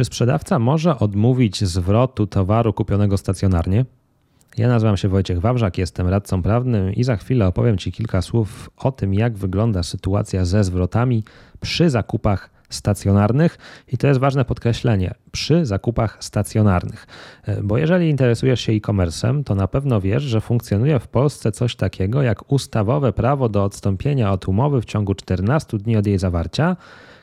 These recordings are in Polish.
Czy sprzedawca może odmówić zwrotu towaru kupionego stacjonarnie? Ja nazywam się Wojciech Wawrzak, jestem radcą prawnym i za chwilę opowiem Ci kilka słów o tym, jak wygląda sytuacja ze zwrotami przy zakupach stacjonarnych i to jest ważne podkreślenie przy zakupach stacjonarnych. Bo jeżeli interesujesz się e-commerce'em, to na pewno wiesz, że funkcjonuje w Polsce coś takiego jak ustawowe prawo do odstąpienia od umowy w ciągu 14 dni od jej zawarcia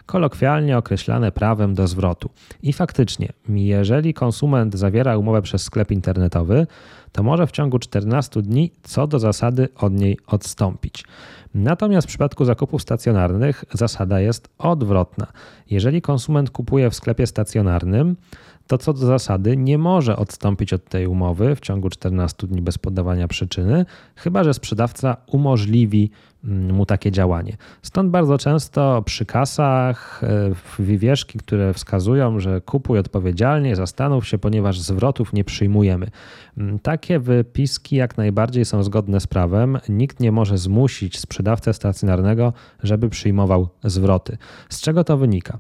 kolokwialnie określane prawem do zwrotu. I faktycznie, jeżeli konsument zawiera umowę przez sklep internetowy, to może w ciągu 14 dni co do zasady od niej odstąpić. Natomiast w przypadku zakupów stacjonarnych zasada jest odwrotna. Jeżeli konsument kupuje w sklepie stacjonarnym, to co do zasady nie może odstąpić od tej umowy w ciągu 14 dni bez podawania przyczyny, chyba że sprzedawca umożliwi mm, mu takie działanie. Stąd bardzo często przy kasach e, wywieszki, które wskazują, że kupuj odpowiedzialnie, zastanów się, ponieważ zwrotów nie przyjmujemy. Mm, takie wypiski jak najbardziej są zgodne z prawem. Nikt nie może zmusić sprzedawcę stacjonarnego, żeby przyjmował zwroty. Z czego to wynika?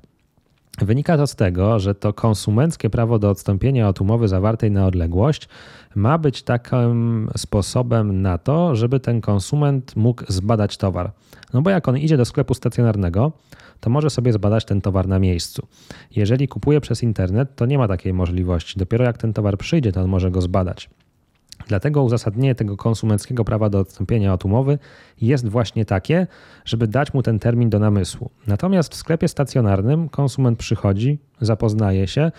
Wynika to z tego, że to konsumenckie prawo do odstąpienia od umowy zawartej na odległość ma być takim sposobem na to, żeby ten konsument mógł zbadać towar. No bo jak on idzie do sklepu stacjonarnego, to może sobie zbadać ten towar na miejscu. Jeżeli kupuje przez internet, to nie ma takiej możliwości. Dopiero jak ten towar przyjdzie, to on może go zbadać. Dlatego uzasadnienie tego konsumenckiego prawa do odstąpienia od umowy jest właśnie takie, żeby dać mu ten termin do namysłu. Natomiast w sklepie stacjonarnym konsument przychodzi, zapoznaje się,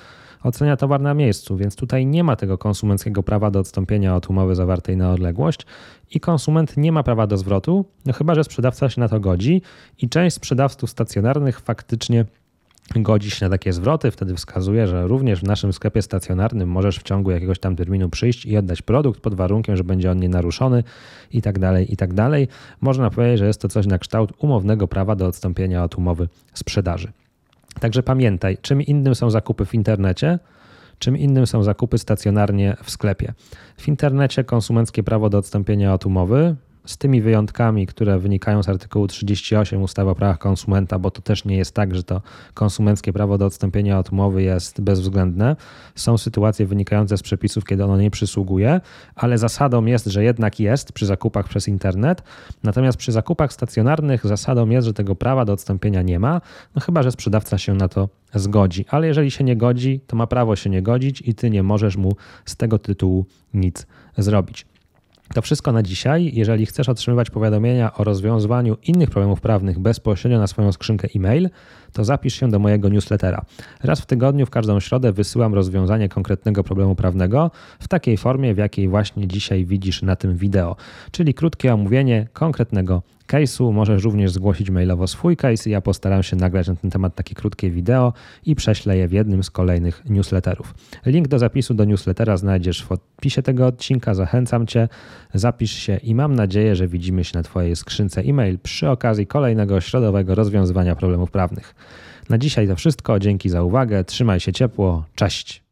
ocenia towar na miejscu, więc tutaj nie ma tego konsumenckiego prawa do odstąpienia od umowy zawartej na odległość i konsument nie ma prawa do zwrotu, no chyba że sprzedawca się na to godzi i część sprzedawców stacjonarnych faktycznie godzi się na takie zwroty, wtedy wskazuje, że również w naszym sklepie stacjonarnym możesz w ciągu jakiegoś tam terminu przyjść i oddać produkt pod warunkiem, że będzie on nienaruszony i tak dalej, i tak dalej. Można powiedzieć, że jest to coś na kształt umownego prawa do odstąpienia od umowy sprzedaży. Także pamiętaj, czym innym są zakupy w internecie, czym innym są zakupy stacjonarnie w sklepie. W internecie konsumenckie prawo do odstąpienia od umowy, z tymi wyjątkami, które wynikają z artykułu 38 ustawy o prawach konsumenta, bo to też nie jest tak, że to konsumenckie prawo do odstąpienia od umowy jest bezwzględne. Są sytuacje wynikające z przepisów, kiedy ono nie przysługuje, ale zasadą jest, że jednak jest przy zakupach przez internet. Natomiast przy zakupach stacjonarnych zasadą jest, że tego prawa do odstąpienia nie ma, no chyba że sprzedawca się na to zgodzi. Ale jeżeli się nie godzi, to ma prawo się nie godzić i ty nie możesz mu z tego tytułu nic zrobić. To wszystko na dzisiaj. Jeżeli chcesz otrzymywać powiadomienia o rozwiązywaniu innych problemów prawnych bezpośrednio na swoją skrzynkę e-mail, to zapisz się do mojego newslettera. Raz w tygodniu, w każdą środę wysyłam rozwiązanie konkretnego problemu prawnego w takiej formie, w jakiej właśnie dzisiaj widzisz na tym wideo, czyli krótkie omówienie konkretnego case'u. Możesz również zgłosić mailowo swój case i ja postaram się nagrać na ten temat takie krótkie wideo i prześlę je w jednym z kolejnych newsletterów. Link do zapisu do newslettera znajdziesz w opisie tego odcinka. Zachęcam Cię, zapisz się i mam nadzieję, że widzimy się na Twojej skrzynce e-mail przy okazji kolejnego środowego rozwiązywania problemów prawnych. Na dzisiaj to wszystko. Dzięki za uwagę. Trzymaj się ciepło. Cześć.